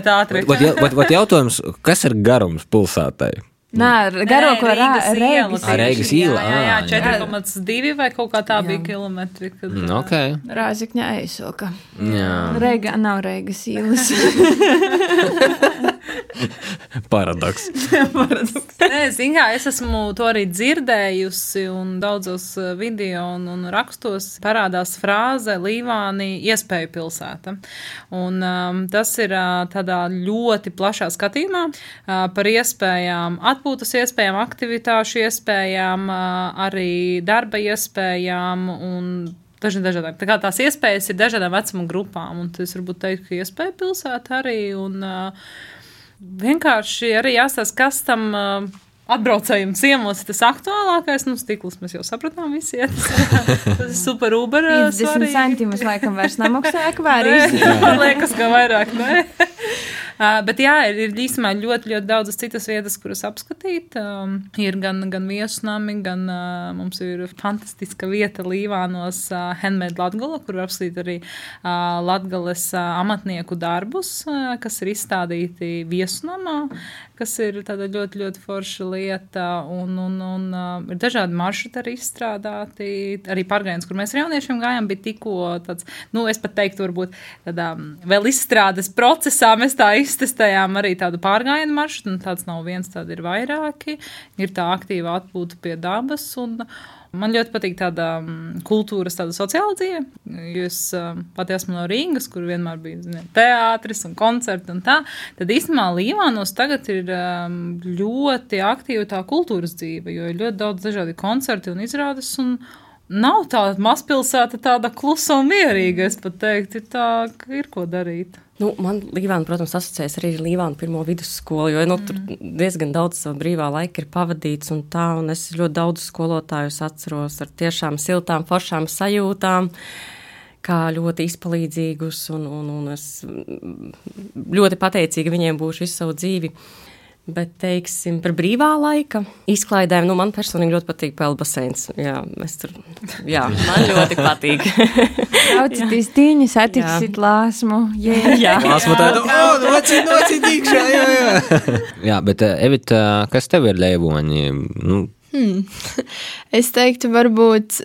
Ātri. Bet jautājums, kas ir garums pilsētai? Nē, garāko iela. Rīgas iela. Jā, jā, jā 4,2 vai kaut kā tā jā. bija kilometri. Kad, mm, okay. Rāzikņā aizsoka. Jā. Rīga nav Rīgas ielas. Paradoks. Paradoks. Nē, zin, kā, es esmu to arī dzirdējusi, un daudzos uh, video un, un rakstos parādās frāze Līvāni iespēju pilsēta. Un, um, tas ir uh, tādā ļoti plašā skatījumā uh, par iespējām, atpūtas iespējām, aktivitāšu iespējām, uh, arī darba iespējām un daži dažādāk. Tā kā tās iespējas ir dažādām vecuma grupām, un tas varbūt teikt, ka iespēja pilsēta arī. Un, uh, vienkārši arī jāstāsta, kas tam. Uh, Atbraucējiem ciemos tas aktuālākais, nu, stikls mēs jau sapratām, visi iet. Tas ir super uber. 50 centimus laikam vairs nemaksā akvārijas. Man liekas, ka vairāk, ne? Uh, bet jā, ir, ir īstenībā ļoti, ļoti daudzas citas vietas, kuras apskatīt. Um, ir gan, gan viesnami, gan uh, mums ir fantastiska vieta Līvānos, uh, Handmade Latgala, kur var apskatīt arī uh, Latgales uh, amatnieku darbus, uh, kas ir izstādīti viesnamā, kas ir tāda ļoti, ļoti forša lieta. Un, un, un uh, ir dažādi maršruti arī izstrādāti. Arī pārgājiens, kur mēs ar jauniešiem gājām, bija tikko tāds, nu, es pat teiktu, varbūt tādā vēl izstrādes procesā mēs tā izstrādājām iztestējām arī tādu pārgājienu maršrutu, un tāds nav viens, tādi ir vairāki. Ir tā aktīva atpūta pie dabas. Un, Man ļoti patīk tāda um, kultūras, tāda sociāla dzīve. Es um, pati esmu no Rīgas, kur vienmēr bija zini, teātris un koncerti un tā. Tad īstenībā Līvānos tagad ir um, ļoti aktīva tā kultūras dzīve, jo ir ļoti daudz dažādi koncerti un izrādes. Un, Nav tāda mazpilsēta, tāda klusa un mierīga. Es pat teiktu, ir tā, ka ir ko darīt. Nu, man Līvāna, protams, asociējas arī ar Līvānu pirmo vidusskolu, jo nu, tur diezgan daudz savu brīvā laika ir pavadīts un tā, un es ļoti daudz skolotājus atceros ar tiešām siltām, foršām sajūtām kā ļoti izpalīdzīgus, un, un, un es ļoti pateicīga viņiem būšu visu savu dzīvi. Bet, teiksim, par brīvā laika izklaidēm, nu, man personīgi ļoti patīk peldbaseins. Jā, mēs tur, jā, man ļoti patīk. Braucieties tīņas, attiksit lāsmu. Jā, jā. Lāsmu tādu, o, nocīt, nocīt iekšā, jā, jā. jā, bet, uh, Evita, kas tev ir leivoņi? Nu, Es teiktu, varbūt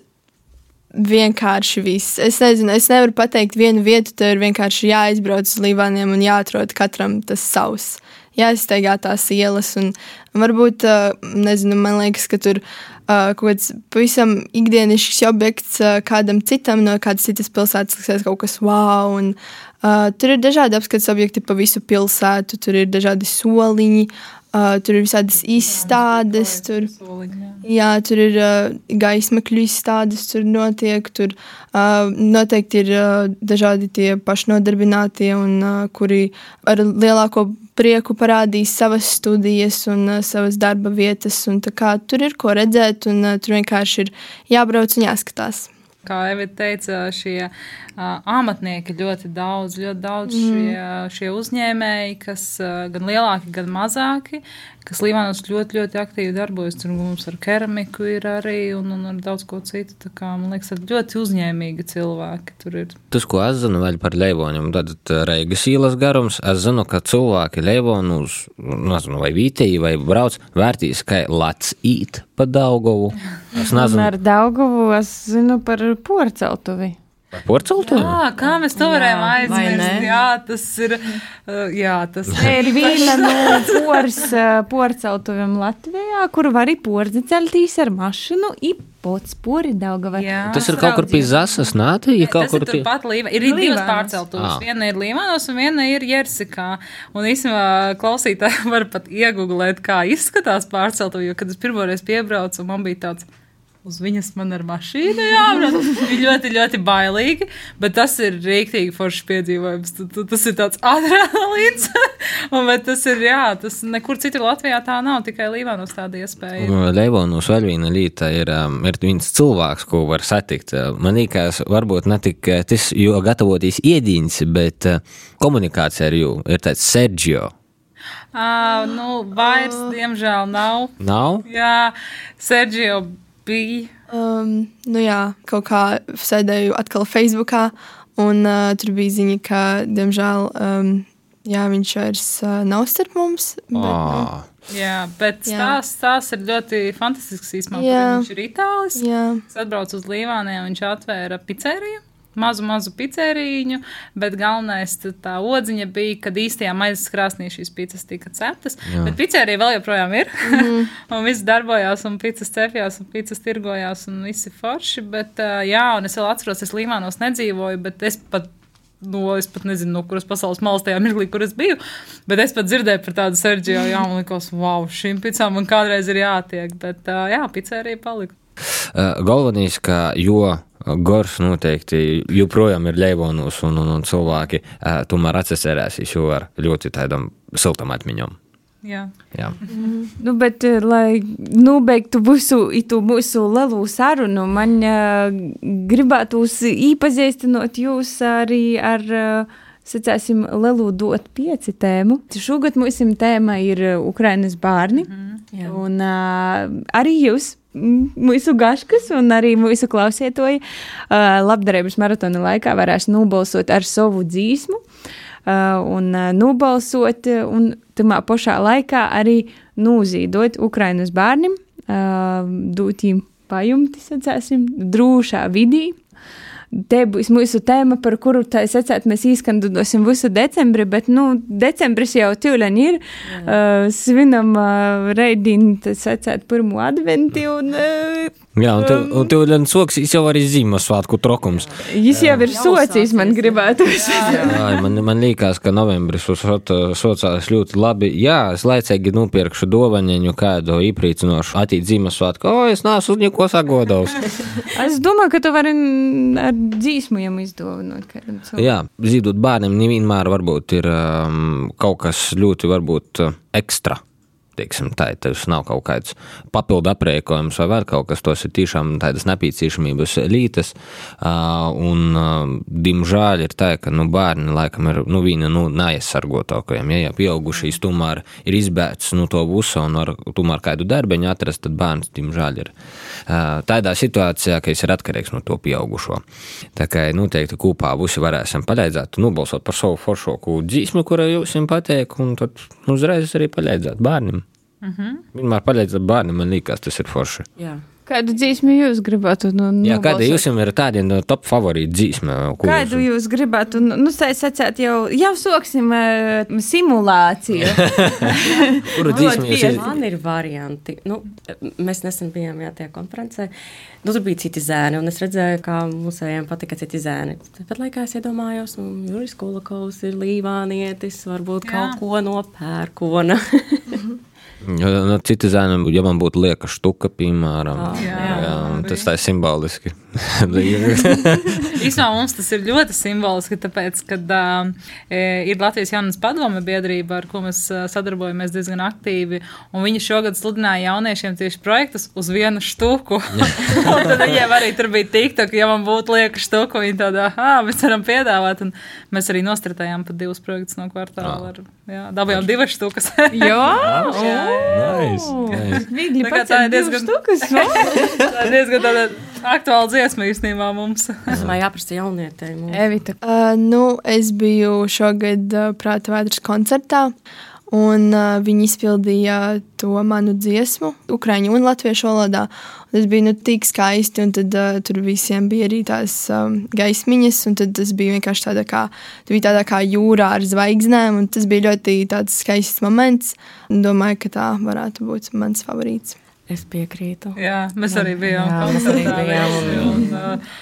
vienkārši viss. Es nezinu, es nevaru pateikt vienu vietu, tur ir vienkārši jāizbrauc uz Līvāniem un jāatrod katram tas savs. Jāizsteigā tās ielas, un varbūt, nezinu, man liekas, ka tur kaut kāds pavisam ikdienisks objekts kādam citam no kādas citas pilsētas liksies kaut kas wow. Un, ā, tur ir dažādi apskates objekti pa visu pilsētu, tur ir dažādi soliņi, ā, tur ir visādas izstādes, tur Soliņā. Jā, tur ir uh, gaismakļu izstādes, tur notiek. Tur uh, noteikti ir uh, dažādi tie pašnodarbinātie, un, uh, kuri ar lielāko prieku parādīs savas studijas un uh, savas darba vietas. Un, tā kā, tur ir ko redzēt, un uh, tur vienkārši ir jābrauc un jāskatās. Kā jau teica, šie uh, amatnieki ļoti daudz, ļoti daudz mm. šie, šie uzņēmēji, kas uh, gan lielāki, gan mazāki, kas Līvānos ļoti, ļoti aktīvi darbojas. Tur mums ar keramiku ir arī un, un ar daudz ko citu. Tā kā, man liekas, ir ļoti uzņēmīgi cilvēki tur ir. Tas, ko es zinu vēl par leivoņiem, tad uh, Reigas ielas garums, es zinu, ka cilvēki leivonus, nezinu, vai vītēji, vai brauc vērtīs, kā lats īt pa Daugovu. Es Un nezinu, ar Daugavu es zinu par porceltuvi. Par porcelānu. Jā, kā mēs to Jā, varējām aizmirst? Jā, tas ir. Uh, jā, tas Te ir viena no pors, porceltuviem Latvijā, kur var arī porceltīs ar mašinu, i pots pori Daugavai. Jā. Tas ir kaut kur pie Zasas nāti, ja kaut Tas kur ir pie... turpat Līva. Ir divas Līvānos. pārceltuvas. Ah. Viena ir Līvānos un viena ir Jersikā. Un īstenībā klausītāji var pat iegooglēt, kā izskatās pārceltuve, jo, kad es pirmoreiz piebraucu, man bija tāds. Uz viņas man ar mašīnu jābrauc. Viņa ļoti, ļoti bailīgi, bet tas ir rīktīgi foršs piedzīvojums. Tu- tu- Tas ir tāds adrenalīns. Un, tas ir, jā, tas nekur citur Latvijā tā nav, tikai Līvānos tāda iespēja. ir. Leivonus vēl viena lieta ir, um, ir viens cilvēks, ko var satikt. Uh, Man liekas, varbūt ne tik uh, tas, jo gatavoties iedīņas, bet uh, komunikācija ar jū ir tāds Sergio. À, nu, vairs, diemžēl, nav. Nav? Jā, Sergio bija. Um, nu jā, kaut kā sēdēju atkal Facebookā, un uh, tur bija ziņa, ka, diemžēl, um, jā, viņš vairs uh, nav starp mums. Bet, nu, Oh. Jā, bet stāsts, stāsts ir ļoti fantastisks. Jā. Viņš ir itālis. jā, Es atbraucu uz Līvāniem, viņš atvēra pizzeriju. Mazu, mazu pizzerīņu, bet galvenais tā odziņa bija, kad īstajā maizes krāsnī šīs pizzas tika ceptas. Jā. Bet pizzerija vēl joprojām ir. Mm -hmm. un viss darbojās, un pizzas cepjās, un pizzas tirgojās, un viss ir forši. Bet, jā, un es vēl atceros, es Līvānos nedzīvoju, bet es pat No, es pat nezinu, no kuras pasaules malas tajā mirklī, kur es biju. Bet es pat dzirdēju par tādu Sergio, jā, man liekas, wow, šīm pizzām man kādreiz ir jātiek. Bet, uh, jā, pizzerija palika. Uh, Galvenais, ka jo gors noteikti joprojām ir leivonus un, un, un cilvēki uh, tomēr atcerēsīs jo ar ļoti tādam siltam atmiņam. Jā. Jā. Nu, bet, eh, lai nobeigtu visu itu mūsu lielu sarunu, man uh, gribētos iepazīstinot jūs arī ar, uh, sacēsim, lielu dot pieci tēmu. Šogad mums tēma ir Ukrainas bērni, Jā. un uh, arī jūs. Mūsu gaškas un arī mūsu klausītāji uh, labdarības maratona laikā varēs nobalsot ar savu dzīsmu uh, un uh, nobalsot, uh, un tamā pašā laikā arī nozīdot Ukrainas bērniem, uh, dot viņiem pajumti, sacēsim, drošā vidī. Te būs mūsu tēma, par kuru tā secēt mēs īskandosim visu decembri, bet, nu, decembris jau tūlēn ir. Uh, svinam uh, reidīnu, tas secēt pirmo adventi un uh, Jā, un tu, un tu len soksīs jau arī Ziemassvētku trokums. Jis jau ir socijas, man gribētu. Ai, man, man liekas, ka novembris sociālais ļoti labi. Jā, es laicīgi nopirkšu dovaneņu kādu īprīcinošu attīt Ziemassvētku. O, es neesmu neko sagodavs. es domāju, ka tu vari ar dzīsmujam izdāvināt kādam cilvēkam. Jā, zīdot bērniem nevienmēr varbūt ir um, kaut kas ļoti varbūt uh, ekstra teiksim, tā, tas nav kaut kāds papildu aprēķinājums vai vēl kaut kas, tos ir tiešām tādas nepieciešamības lītas. Un, diemžēl, ir tā, ka nu, bērni laikam ir nu, viena no nu, neaizsargotākajiem. Ja, ja pieaugušīs tomēr ir izbēgts no nu, to visu un var tomēr kādu darbiņu atrast, tad bērns, diemžēl, ir tādā situācijā, ka viņš ir atkarīgs no to pieaugušo. Tā kā noteikti kopā visi varēsim palīdzēt, nobalsot par savu foršoku dzīsmu, kura jums patīk, un tad uzreiz arī palīdzēt bērnam. Mm -hmm. Vienmēr palīdzēt bērnam, man liekas, tas ir forši. Jā. Kādu dzīsmu jūs gribētu? Nu, Jā, kāda jums ir tāda no top favorīta dzīsme? Kādu jūs, jūs gribētu? Nu, nu sacēt, jau, jau soksim uh, simulāciju. Kuru dzīsmu jūs ir? Man ir varianti. Nu, mēs nesen bijām jā, tajā konferencē. Nu, tur bija citi zēni, un es redzēju, kā musējiem patika citi zēni. Tad laikā es iedomājos, nu, Juris Kulakovs ir līvānietis, varbūt jā. kaut ko no pērkona. No citu zēniem, ja man būtu lieka štuka, piemēram, oh, jā, jā, jā, tas tā ir simboliski. Īsumā mums tas ir ļoti simboliski, tāpēc, ka uh, ir Latvijas jaunas padome biedrība, ar ko mēs sadarbojamies diezgan aktīvi, un viņi šogad sludināja jauniešiem tieši projektus uz vienu štuku. tad viņiem arī tur bija tikta, ka, ja man būtu lieka štuka, viņi tādā, ah, mēs varam piedāvāt, un mēs arī nostratējām pat divus projektus no kvartāla. Ar, jā, dabījām divas štukas. jā, jā. Nice, nice. Viegli pat tā ir diezgan stukas. tā ir diezgan tāda aktuāla dziesma īstenībā mums. Es domāju, jāprasa jaunietēm. Evita. Uh, nu, es biju šogad uh, Prāta vētras koncertā. Un uh, viņi izpildīja to manu dziesmu, ukrāņu un latviešu valodā. Tas bija nu, tik skaisti, un tad, uh, tur visiem bija arī tās um, gaismiņas. Tas bija vienkārši tāda kā, bija tāda kā jūrā ar zvaigznēm, un tas bija ļoti skaists moments. Domāju, ka tā varētu būt mans favorīts. Es piekrītu. Jā, mēs arī bijām. Jā, mēs arī bijām. Un, uh,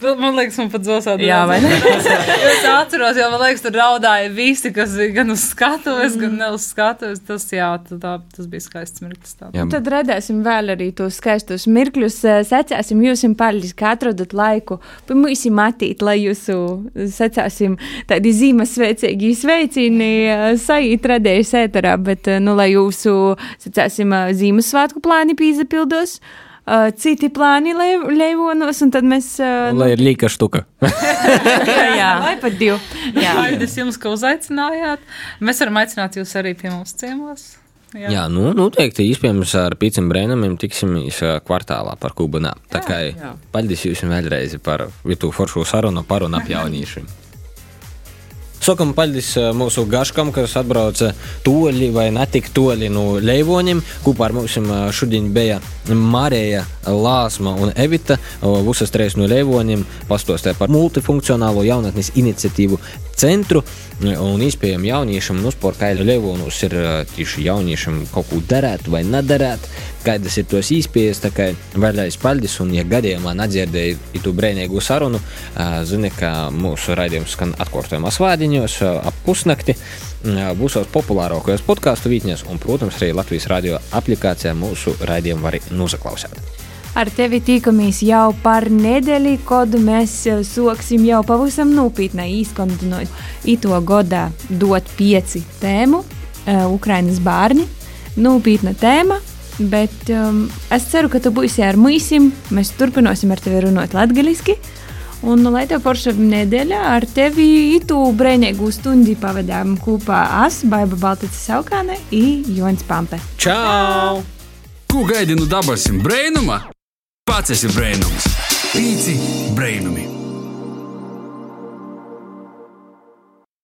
Man liekas, man pat zosādi. Jā, vai ne? es atceros, jo man liekas, tur raudāja visi, kas bija gan uz skatuves, mm. gan ne uz skatuves. Tas, jā, tā, tas bija skaists mirklis. Tad redzēsim vēl arī tos skaistos mirkļus. Secēsim jūs paldies, ka atrodat laiku. Pamīsim attīt, lai jūsu, secēsim, tādi Ziemassvētīgi sveicini saīt radējas ēterā, bet, nu, lai jūsu, secēsim, Ziemassvētku plāni pīzapildos. Uh, citi plāni leivonos, un tad mēs. Uh, lai ir līka štuka. jā, vai pat divi. Jā, paldies jums, ka uzaicinājāt. Mēs varam aicināt jūs arī pie mums ciemos. Jā, jā nu, noteikti. Iespējams, ar Pīciem Brēnamiem tiksimies kvartālā par Kubanā. Tā kā paldies jums vēlreiz par vitu foršu sarunu par un ap jauniešiem. Sakam paldies mūsu gaškam, kas atbrauca toļi vai netik toļi no Leivoņiem. Kopā ar mums šodien bija Marija, Lāsma un Evita. Visas trīs no Leivoņiem pastostē par multifunkcionālo jaunatnes iniciatīvu centru. Un iespējams, jauniešiem nu, sporta Leivonus ir tieši jauniešiem kaut ko darīt vai nedarīt kādas ir tos īspējas. Tā kā vēlreiz paldies, un, ja gadījumā nedzirdēju to brīvīgu sarunu, zini, ka mūsu raidījums skan atkārtojumā svādiņos ap pusnakti. Būsos populārākajos podkāstu vietnēs, un, protams, arī Latvijas radio aplikācijā mūsu raidījumu var noklausīt. Ar tevi tikamies jau par nedēļu, kad mēs sāksim jau pavisam nopietni izkontinot ito godā dot pieci tēmu Ukrainas bērni. Nopietna tēma, Bet um, es ceru, ka tu būsi ar mūsim. Mēs turpināsim ar tevi runāt latviešu. Un, lai tev forša nedēļa ar tevi itu brēnīgu stundi pavadām kopā es, Baiba Balticis Saukāne un Jons Pampe. Čau! Ko gaidi no dabasim brēnuma? Pats esi brēnums! Pīci brēnumi!